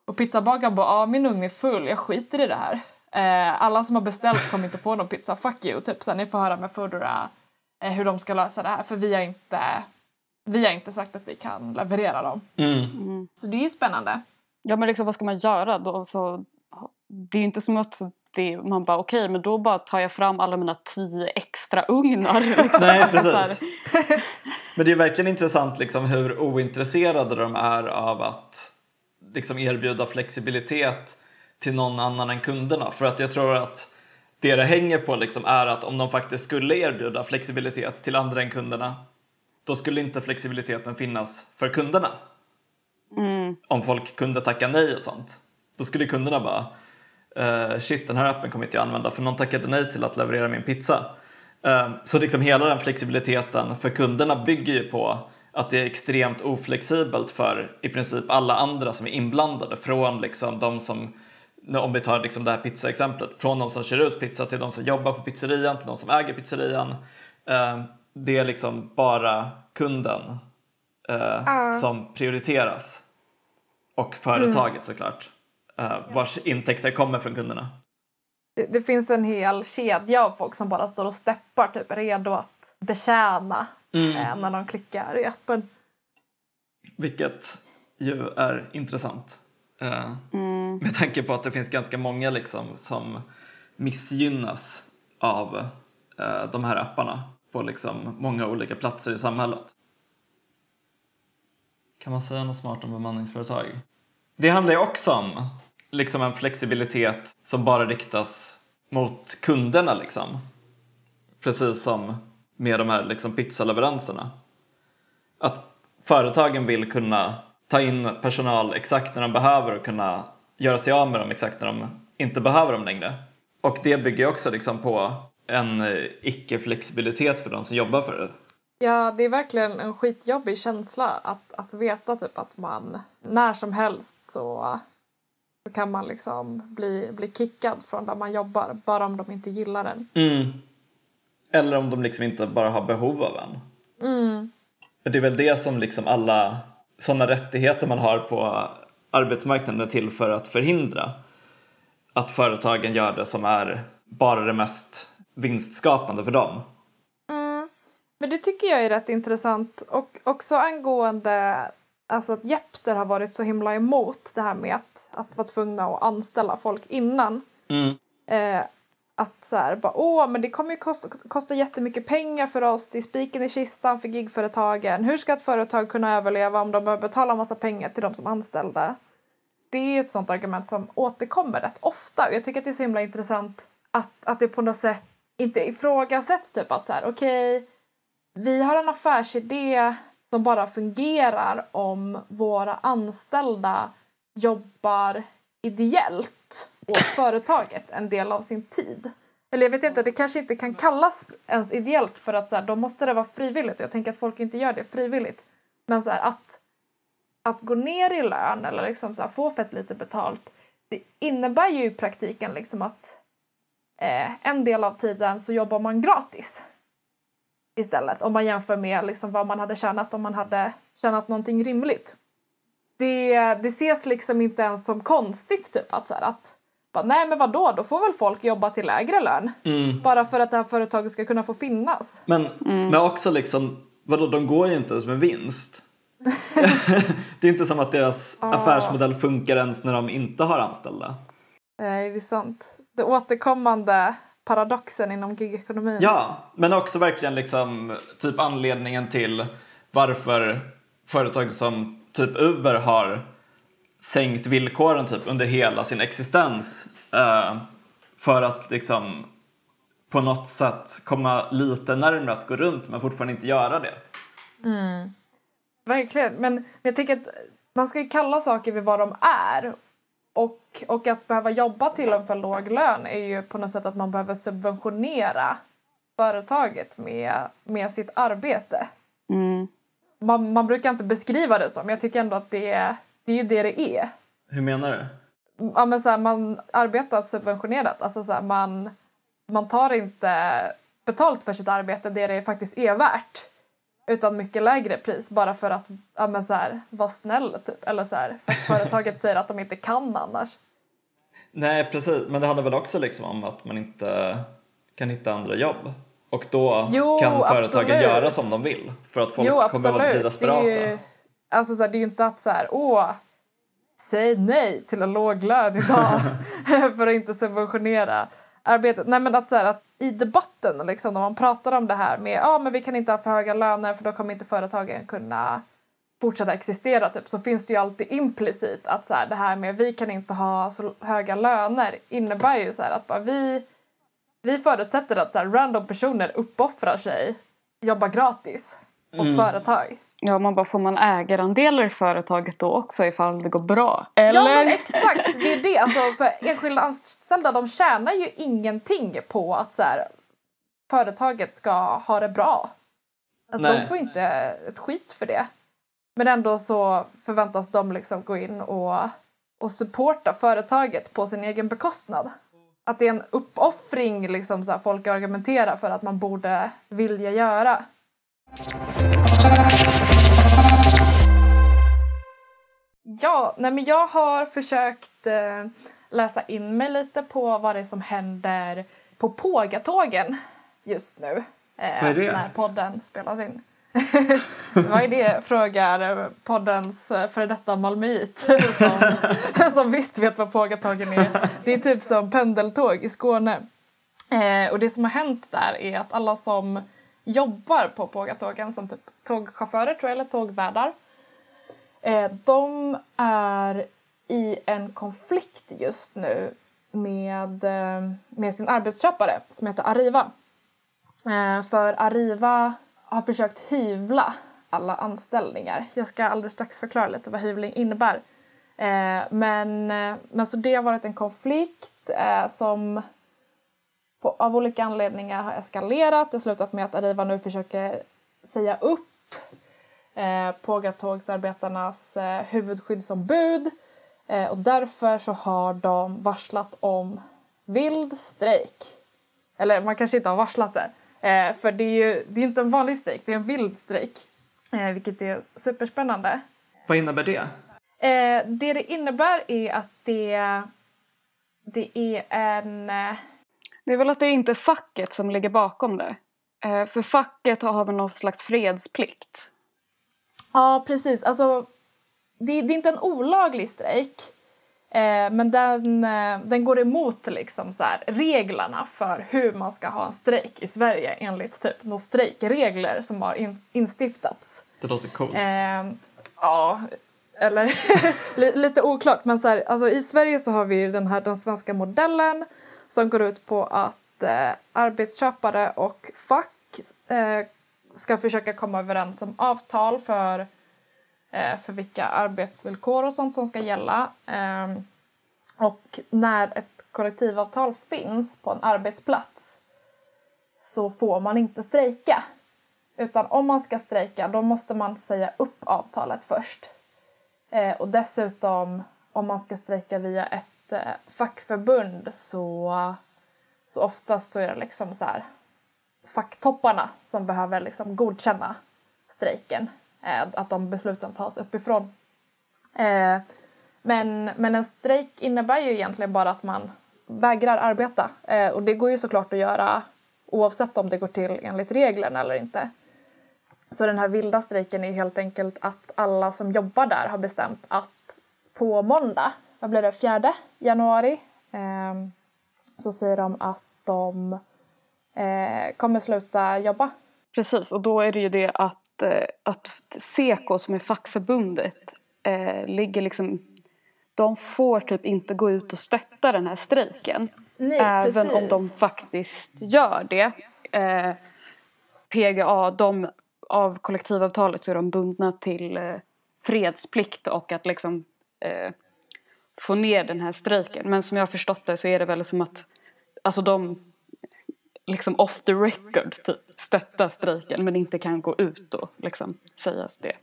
Och pizzabagaren bara, ja min ugn är full, jag skiter i det här. Eh, alla som har beställt kommer inte få någon pizza, fuck you. Typ, så här, ni får höra med Foodora eh, hur de ska lösa det här för vi har inte, vi har inte sagt att vi kan leverera dem. Mm. Så det är ju spännande. Ja men liksom vad ska man göra då? Så, det är ju inte som att det, man bara okej men då bara tar jag fram alla mina tio extra ugnar. [laughs] Liksom. Nej, Alltså, så precis. Men det är verkligen intressant liksom hur ointresserade de är av att liksom erbjuda flexibilitet till någon annan än kunderna. För att jag tror att det det hänger på liksom är att om de faktiskt skulle erbjuda flexibilitet till andra än kunderna då skulle inte flexibiliteten finnas för kunderna. Om folk kunde tacka nej och sånt. Då skulle kunderna bara eh, shit den här appen kommer inte jag använda för någon tackade nej till att leverera min pizza. Eh, så liksom hela den flexibiliteten för kunderna bygger ju på att det är extremt oflexibelt för i princip alla andra som är inblandade från liksom de som om vi tar liksom det här pizzaexemplet, från de som kör ut pizza till de som jobbar på pizzerian till de som äger pizzerian. Eh, det är liksom bara kunden eh, som prioriteras och företaget såklart eh, vars intäkter kommer från kunderna. Det, det finns en hel kedja av folk som bara står och steppar typ redo att betjäna eh, när de klickar i appen. Vilket ju är intressant. Eh, Med tanke på att det finns ganska många liksom som missgynnas av eh, de här apparna på liksom många olika platser i samhället. Kan man säga något smart om bemanningsföretag? Det handlar ju också om liksom en flexibilitet som bara riktas mot kunderna liksom. Precis som med de här liksom pizzaleveranserna. Att företagen vill kunna ta in personal exakt när de behöver och kunna göra sig av med dem exakt när de inte behöver dem längre. Och det bygger också liksom på en eh, icke-flexibilitet för de som jobbar för det. Ja, det är verkligen en skitjobbig känsla att, att veta typ att man när som helst så, så kan man liksom bli, bli kickad från där man jobbar bara om de inte gillar den. Mm. Eller om de liksom inte bara har behov av en. Mm. Det är väl det som liksom alla sådana rättigheter man har på arbetsmarknaden är till för att förhindra att företagen gör det som är bara det mest vinstskapande för dem. Mm. Men det tycker jag är rätt intressant och också angående alltså att Jepster har varit så himla emot det här med att, att vara tvungna att anställa folk innan. Mm. Eh, att så här, bara, åh, men det kommer ju kosta, kosta jättemycket pengar för oss. Det är spiken i kistan för gigföretagen. Hur ska ett företag kunna överleva om de behöver betala massa pengar till de som anställda? Det är ju ett sånt argument som återkommer rätt ofta. Och jag tycker att det är så himla intressant att, att det på något sätt inte ifrågasätts. Typ att så här, okej, okay, vi har en affärsidé som bara fungerar om våra anställda jobbar ideellt åt företaget en del av sin tid. Eller jag vet inte, det kanske inte kan kallas ens ideellt för att så här, då måste det vara frivilligt. Jag tänker att folk inte gör det frivilligt. Men så här, att, att gå ner i lön eller liksom så här, få fett lite betalt det innebär ju i praktiken liksom att eh, en del av tiden så jobbar man gratis istället om man jämför med liksom vad man hade tjänat om man hade tjänat någonting rimligt. Det, det ses liksom inte ens som konstigt typ att så här, att bara, nej men vadå, då får väl folk jobba till lägre lön. Mm. Bara för att det här företaget ska kunna få finnas. Men, men också liksom, vadå, de går ju inte ens med vinst. [laughs] det är inte som att deras Ah. affärsmodell funkar ens när de inte har anställda. Nej, det är sant. Det återkommande paradoxen inom gigekonomin. Ja, men också verkligen liksom typ anledningen till varför företag som typ Uber har sänkt villkoren typ under hela sin existens eh, för att liksom på något sätt komma lite närmare att gå runt men fortfarande inte göra det. Verkligen. Men, men jag tänker att man ska ju kalla saker vid vad de är. Och, och att behöva jobba till en för låg lön är ju på något sätt att man behöver subventionera företaget med, med sitt arbete. Mm. Man, man brukar inte beskriva det så, men jag tycker ändå att det är, det är ju det det är. Hur menar du? Ja, men så här, man arbetar subventionerat. Alltså så här, man, man tar inte betalt för sitt arbete det det faktiskt är värt. Utan mycket lägre pris bara för att ja, men så här, vara snäll typ. Eller så här, för att företaget [laughs] säger att de inte kan annars. Nej precis, men det handlar väl också liksom om att man inte kan hitta andra jobb. Och då Jo, kan företagen absolut. göra som de vill. För att folk jo, kommer att bli absolut. Det desperata. är ju alltså, så här, det är ju inte att så här, åh, säg nej till en låg lön idag [laughs] för att inte subventionera arbetet. Nej, men att, så här, att i debatten, liksom, när man pratar om det här med ja, men vi kan inte ha för höga löner för då kommer inte företagen kunna fortsätta existera typ, så finns det ju alltid implicit att så här, det här med vi kan inte ha så höga löner innebär ju så här, att bara vi, vi förutsätter att så här, random personer uppoffrar sig, jobbar gratis åt företag. Ja, man bara får man ägarandelar i företaget då också ifall det går bra? Eller? Ja men exakt, det är det. Alltså, för enskilda anställda de tjänar ju ingenting på att så här, företaget ska ha det bra. Alltså, de får inte ett skit för det. Men ändå så förväntas de liksom gå in och, och supporta företaget på sin egen bekostnad. Att det är en uppoffring liksom, så här, folk argumenterar för att man borde vilja göra. Ja, nej men jag har försökt eh, läsa in mig lite på vad det är som händer på Pågatågen just nu. Eh, Vad är det? När podden spelas in. [laughs] vad är det? Frågar poddens eh, före detta malmöit [laughs] som, [laughs] som visst vet vad Pågatågen är. Det är typ som pendeltåg i Skåne. Eh, och det som har hänt där är att alla som jobbar på Pågatågen som typ tågchaufförer tror jag, eller tågvärdar Eh, de är i en konflikt just nu med, eh, med sin arbetsköpare som heter Arriva. Eh, för Arriva har försökt hyvla alla anställningar. Jag ska alldeles strax förklara lite vad hyvling innebär. Eh, men, eh, men så det har varit en konflikt eh, som på, av olika anledningar har eskalerat. Det har slutat med att Arriva nu försöker säga upp eh, pågatågsarbetarnas eh, huvudskyddsombud eh, och därför så har de varslat om vild strejk. Eller man kanske inte har varslat det, eh, för det är ju det är inte en vanlig strejk, det är en vild strejk, eh, vilket är superspännande. Vad innebär det? Eh, det det innebär är att det, det är en det är väl att det är inte facket som ligger bakom det. För facket har väl någon slags fredsplikt. Ja, precis. Alltså, det, det är inte en olaglig strejk. Eh, men den, eh, den går emot liksom så här, reglerna för hur man ska ha en strejk i Sverige enligt typ några strejkregler som har in, instiftats. Det låter coolt. Eh, ja, eller [laughs] lite oklart. Men så här, alltså, i Sverige så har vi den här den svenska modellen som går ut på att eh, arbetsköpare och fack eh, ska försöka komma överens om avtal för, eh, för vilka arbetsvillkor och sånt som ska gälla. Ehm, och när ett kollektivavtal finns på en arbetsplats så får man inte strejka. Utan om man ska strejka då måste man säga upp avtalet först. Eh, och dessutom om man ska strejka via ett eh, fackförbund så, så oftast så är det liksom så här facktopparna som behöver liksom godkänna strejken. Eh, att de besluten tas uppifrån. Eh, men, men en strejk innebär ju egentligen bara att man vägrar arbeta. Eh, och det går ju såklart att göra oavsett om det går till enligt reglerna eller inte. Så den här vilda strejken är helt enkelt att alla som jobbar där har bestämt att på måndag vad blir det, 4 januari så säger de att de eh, kommer sluta jobba. Precis, och då är det ju det att, eh, att Seko som är fackförbundet eh, ligger liksom de får typ inte gå ut och stötta den här strejken. Nej, även precis. om de faktiskt gör det. Eh, PGA, de, av kollektivavtalet så är de bundna till eh, fredsplikt och att liksom eh, få ner den här strejken. Men som jag har förstått det så är det väl som att alltså de liksom off the record typ strejken men inte kan gå ut och liksom säga det.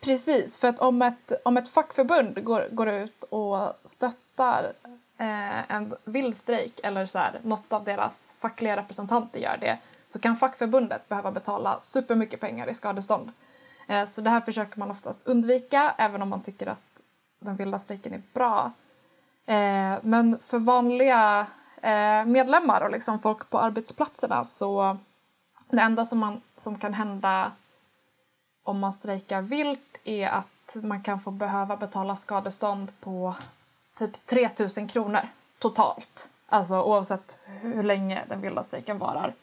Precis, för att om ett, om ett fackförbund går, går ut och stöttar eh, en vild strejk eller så här, något av deras fackliga representanter gör det så kan fackförbundet behöva betala supermycket pengar i skadestånd. Eh, så det här försöker man oftast undvika även om man tycker att den vilda strejken är bra. Eh, men för vanliga Eh, medlemmar och liksom folk på arbetsplatserna så det enda som, man, som kan hända om man strejkar vilt är att man kan få behöva betala skadestånd på typ 3 000 kronor totalt. Alltså oavsett hur länge den vilda strejken varar.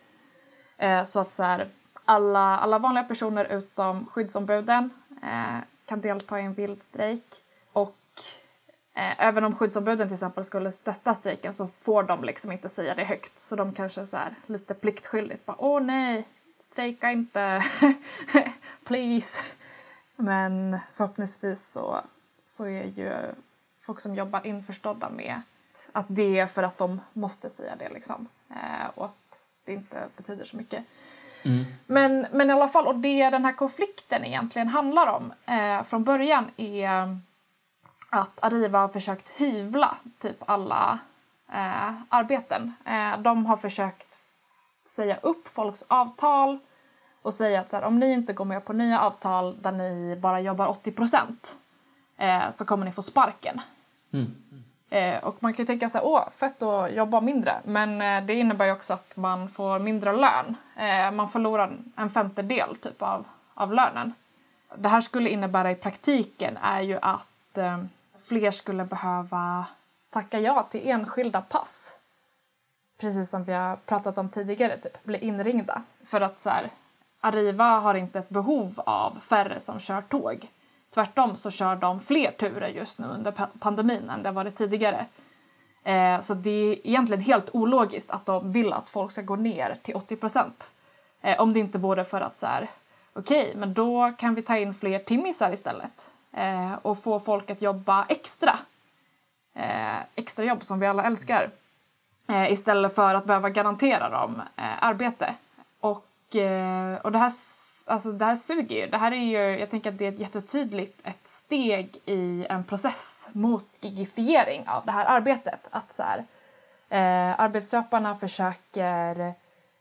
Eh, så att så här, alla, alla vanliga personer utom skyddsombuden eh, kan delta i en vild strejk. Eh, även om skyddsombuden till exempel skulle stötta strejken så får de liksom inte säga det högt. Så de kanske så här, lite pliktskyldigt bara åh nej, strejka inte, [laughs] please. Men förhoppningsvis så, så är ju folk som jobbar införstådda med att det är för att de måste säga det liksom. Eh, och att det inte betyder så mycket. Mm. Men, men i alla fall, och det den här konflikten egentligen handlar om eh, från början är att Arriva har försökt hyvla typ alla eh, arbeten. Eh, de har försökt säga upp folks avtal och säga att så här, om ni inte går med på nya avtal där ni bara jobbar 80 procent eh, så kommer ni få sparken. Mm. Eh, och man kan ju tänka sig åh, fett att jobba mindre. Men eh, det innebär ju också att man får mindre lön. Eh, man förlorar en femtedel typ av, av lönen. Det här skulle innebära i praktiken är ju att eh, fler skulle behöva tacka ja till enskilda pass. Precis som vi har pratat om tidigare, typ bli inringda. För att så här, Arriva har inte ett behov av färre som kör tåg. tvärtom så kör de fler turer just nu under pandemin än det varit tidigare. Eh, så det är egentligen helt ologiskt att de vill att folk ska gå ner till 80 procent. Eh, om det inte vore för att så här, okej, men då kan vi ta in fler timmisar istället eh, och få folk att jobba extra. Eh, extra jobb som vi alla älskar. Eh, istället för att behöva garantera dem eh, arbete. Och, eh, och det, här, alltså, det här suger ju. Det här är ju. Jag tänker att det är ett jättetydligt ett steg i en process mot gigifiering av det här arbetet. Att så här, eh, arbetsköparna försöker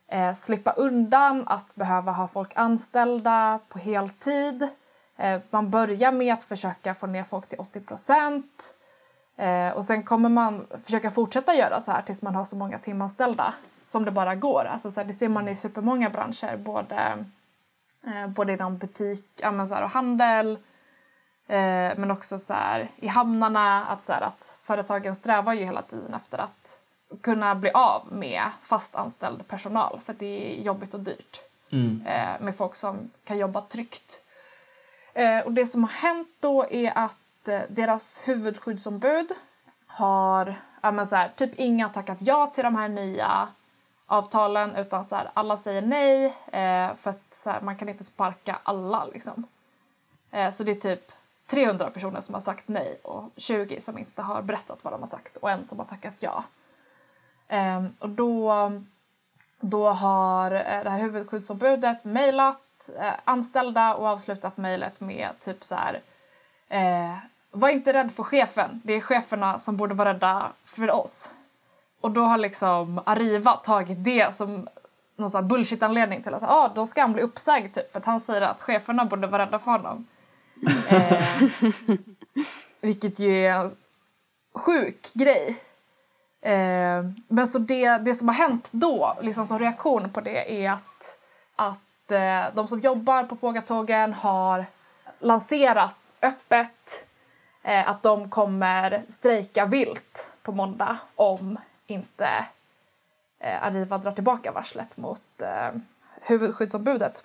eh, slippa undan att behöva ha folk anställda på heltid. Eh, man börjar med att försöka få ner folk till 80 procent. Eh, och sen kommer man försöka fortsätta göra så här tills man har så många timanställda som det bara går. Alltså så här, det ser man i supermånga branscher, både, eh, både inom butik ja, men så här, och handel men också så här, i hamnarna. Att, så att företagen strävar ju hela tiden efter att kunna bli av med fast anställd personal för det är jobbigt och dyrt eh, med folk som kan jobba tryggt. Eh, och det som har hänt då är att eh, deras huvudskyddsombud har, ja men så här, typ inga har tackat ja till de här nya avtalen utan så här, alla säger nej eh, för att så här, man kan inte sparka alla liksom. Eh, så det är typ 300 personer som har sagt nej och 20 som inte har berättat vad de har sagt och en som har tackat ja. Ehm, och då, då har eh, det här huvudskyddsombudet mejlat anställda och avslutat mejlet med typ så här eh, var inte rädd för chefen, det är cheferna som borde vara rädda för oss. Och då har liksom Arriva tagit det som någon sån bullshit-anledning till att ah, då ska han bli uppsagd typ, för att han säger att cheferna borde vara rädda för honom. [laughs] eh, vilket ju är en sjuk grej. Eh, men så det, det som har hänt då, liksom som reaktion på det, är att, att eh, de som jobbar på Pågatågen har lanserat öppet eh, att de kommer strejka vilt på måndag om inte eh, Arriva drar tillbaka varslet mot eh, huvudskyddsombudet.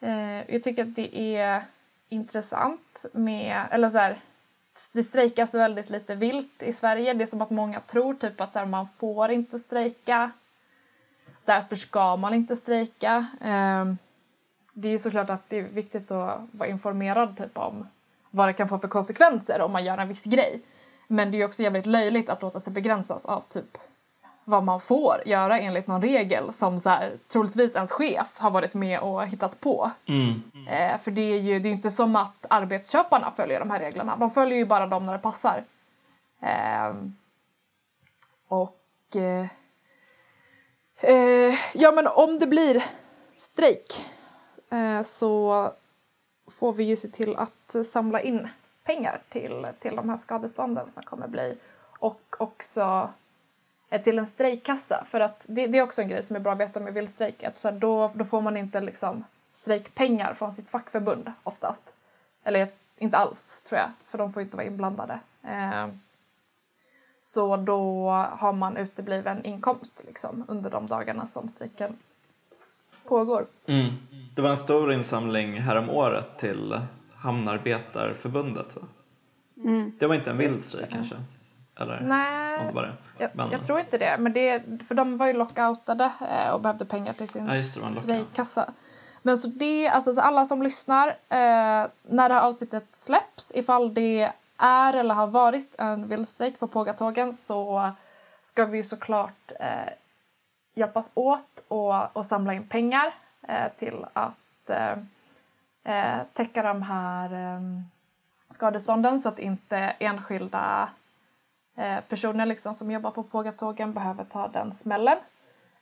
Eh, jag tycker att det är intressant med, eller så här, det strejkas väldigt lite vilt i Sverige. Det är som att många tror typ att så här, man får inte strejka. Därför ska man inte strejka. Eh, det är såklart att det är viktigt att vara informerad typ om vad det kan få för konsekvenser om man gör en viss grej. Men det är också jävligt löjligt att låta sig begränsas av typ vad man får göra enligt någon regel som så här, troligtvis ens chef har varit med och hittat på. Eh, för det är ju det är inte som att arbetsköparna följer de här reglerna. De följer ju bara dem när det passar. Eh, och... Eh, eh, ja, men om det blir strejk eh, så får vi ju se till att samla in pengar till, till de här skadestånden som kommer bli. Och också eh, till en strejkkassa. För att det, det är också en grej som är bra att veta med vildstrejk. Att så här, då, då får man inte liksom strejkpengar från sitt fackförbund oftast. Eller inte alls, tror jag, för de får inte vara inblandade. Eh, så då har man utebliven inkomst liksom, under de dagarna som strejken pågår. Mm. Det var en stor insamling härom året till Hamnarbetarförbundet va? Det var inte en vild strejk kanske? Eller? Nej, var det. jag, Men- jag tror inte det. Men det, för de var ju lockoutade eh, och behövde pengar till sin Ja, strejkkassa. Men så det, alltså så alla som lyssnar, eh, när det här avsnittet släpps, ifall det är eller har varit en vildstrejk på Pågatågen så ska vi såklart eh, hjälpas åt och, och samla in pengar eh, till att eh, eh, täcka de här eh, skadestånden så att inte enskilda eh, personer liksom som jobbar på Pågatågen behöver ta den smällen.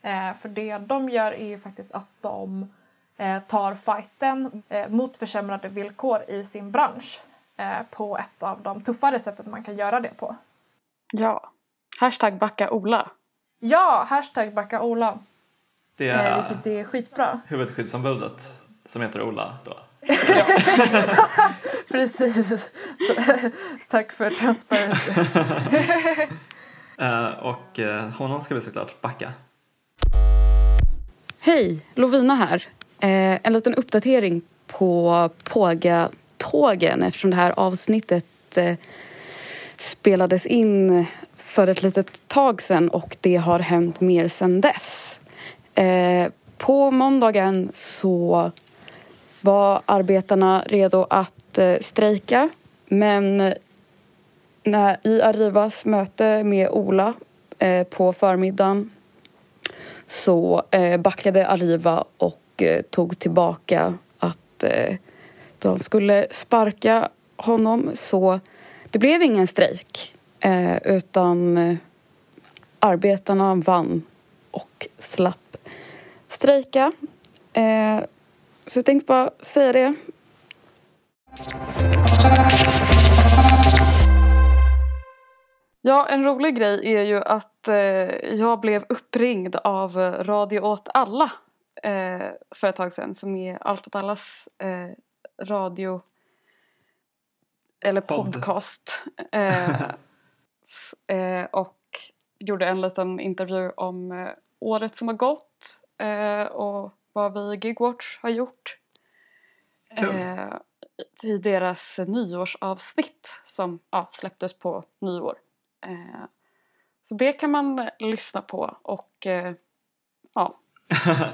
Eh, för det de gör är ju faktiskt att de eh, tar fighten eh, mot försämrade villkor i sin bransch på ett av de tuffare sätten man kan göra det på. Ja. Hashtag backa Ola. Ja, hashtag backa Ola, Det eh, är vilket är skitbra. huvudskyddsombudet som heter Ola då. [laughs] Precis. Tack för transparency. [laughs] Eh, och eh, honom ska vi såklart backa. Hej, Lovina här. Eh, en liten uppdatering på tågen eftersom det här avsnittet eh, spelades in för ett litet tag sedan och det har hänt mer sedan dess. Eh, på måndagen så var arbetarna redo att eh, strejka men när, i Arrivas möte med Ola på förmiddagen så eh, backade Arriva och tog tillbaka att eh, de skulle sparka honom så det blev ingen strejk eh, utan eh, arbetarna vann och slapp strejka. Eh, så jag tänkte bara säga det. Ja, en rolig grej är ju att eh, jag blev uppringd av eh, Radio åt alla eh, för ett tag sedan som är Allt åt allas eh, radio eller podcast. [laughs] Eh, eh, och gjorde en liten intervju om eh, året som har gått eh, och vad vi i Gigwatch har gjort. Kul. Eh, I deras nyårsavsnitt som ja, släpptes på nyår. Eh, så det kan man lyssna på och ja, [laughs]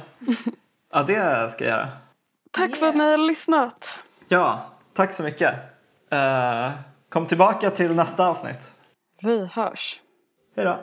Ja, det ska jag göra. Tack för att ni har lyssnat. Ja, tack så mycket. Eh, kom tillbaka till nästa avsnitt. Vi hörs. Hej då.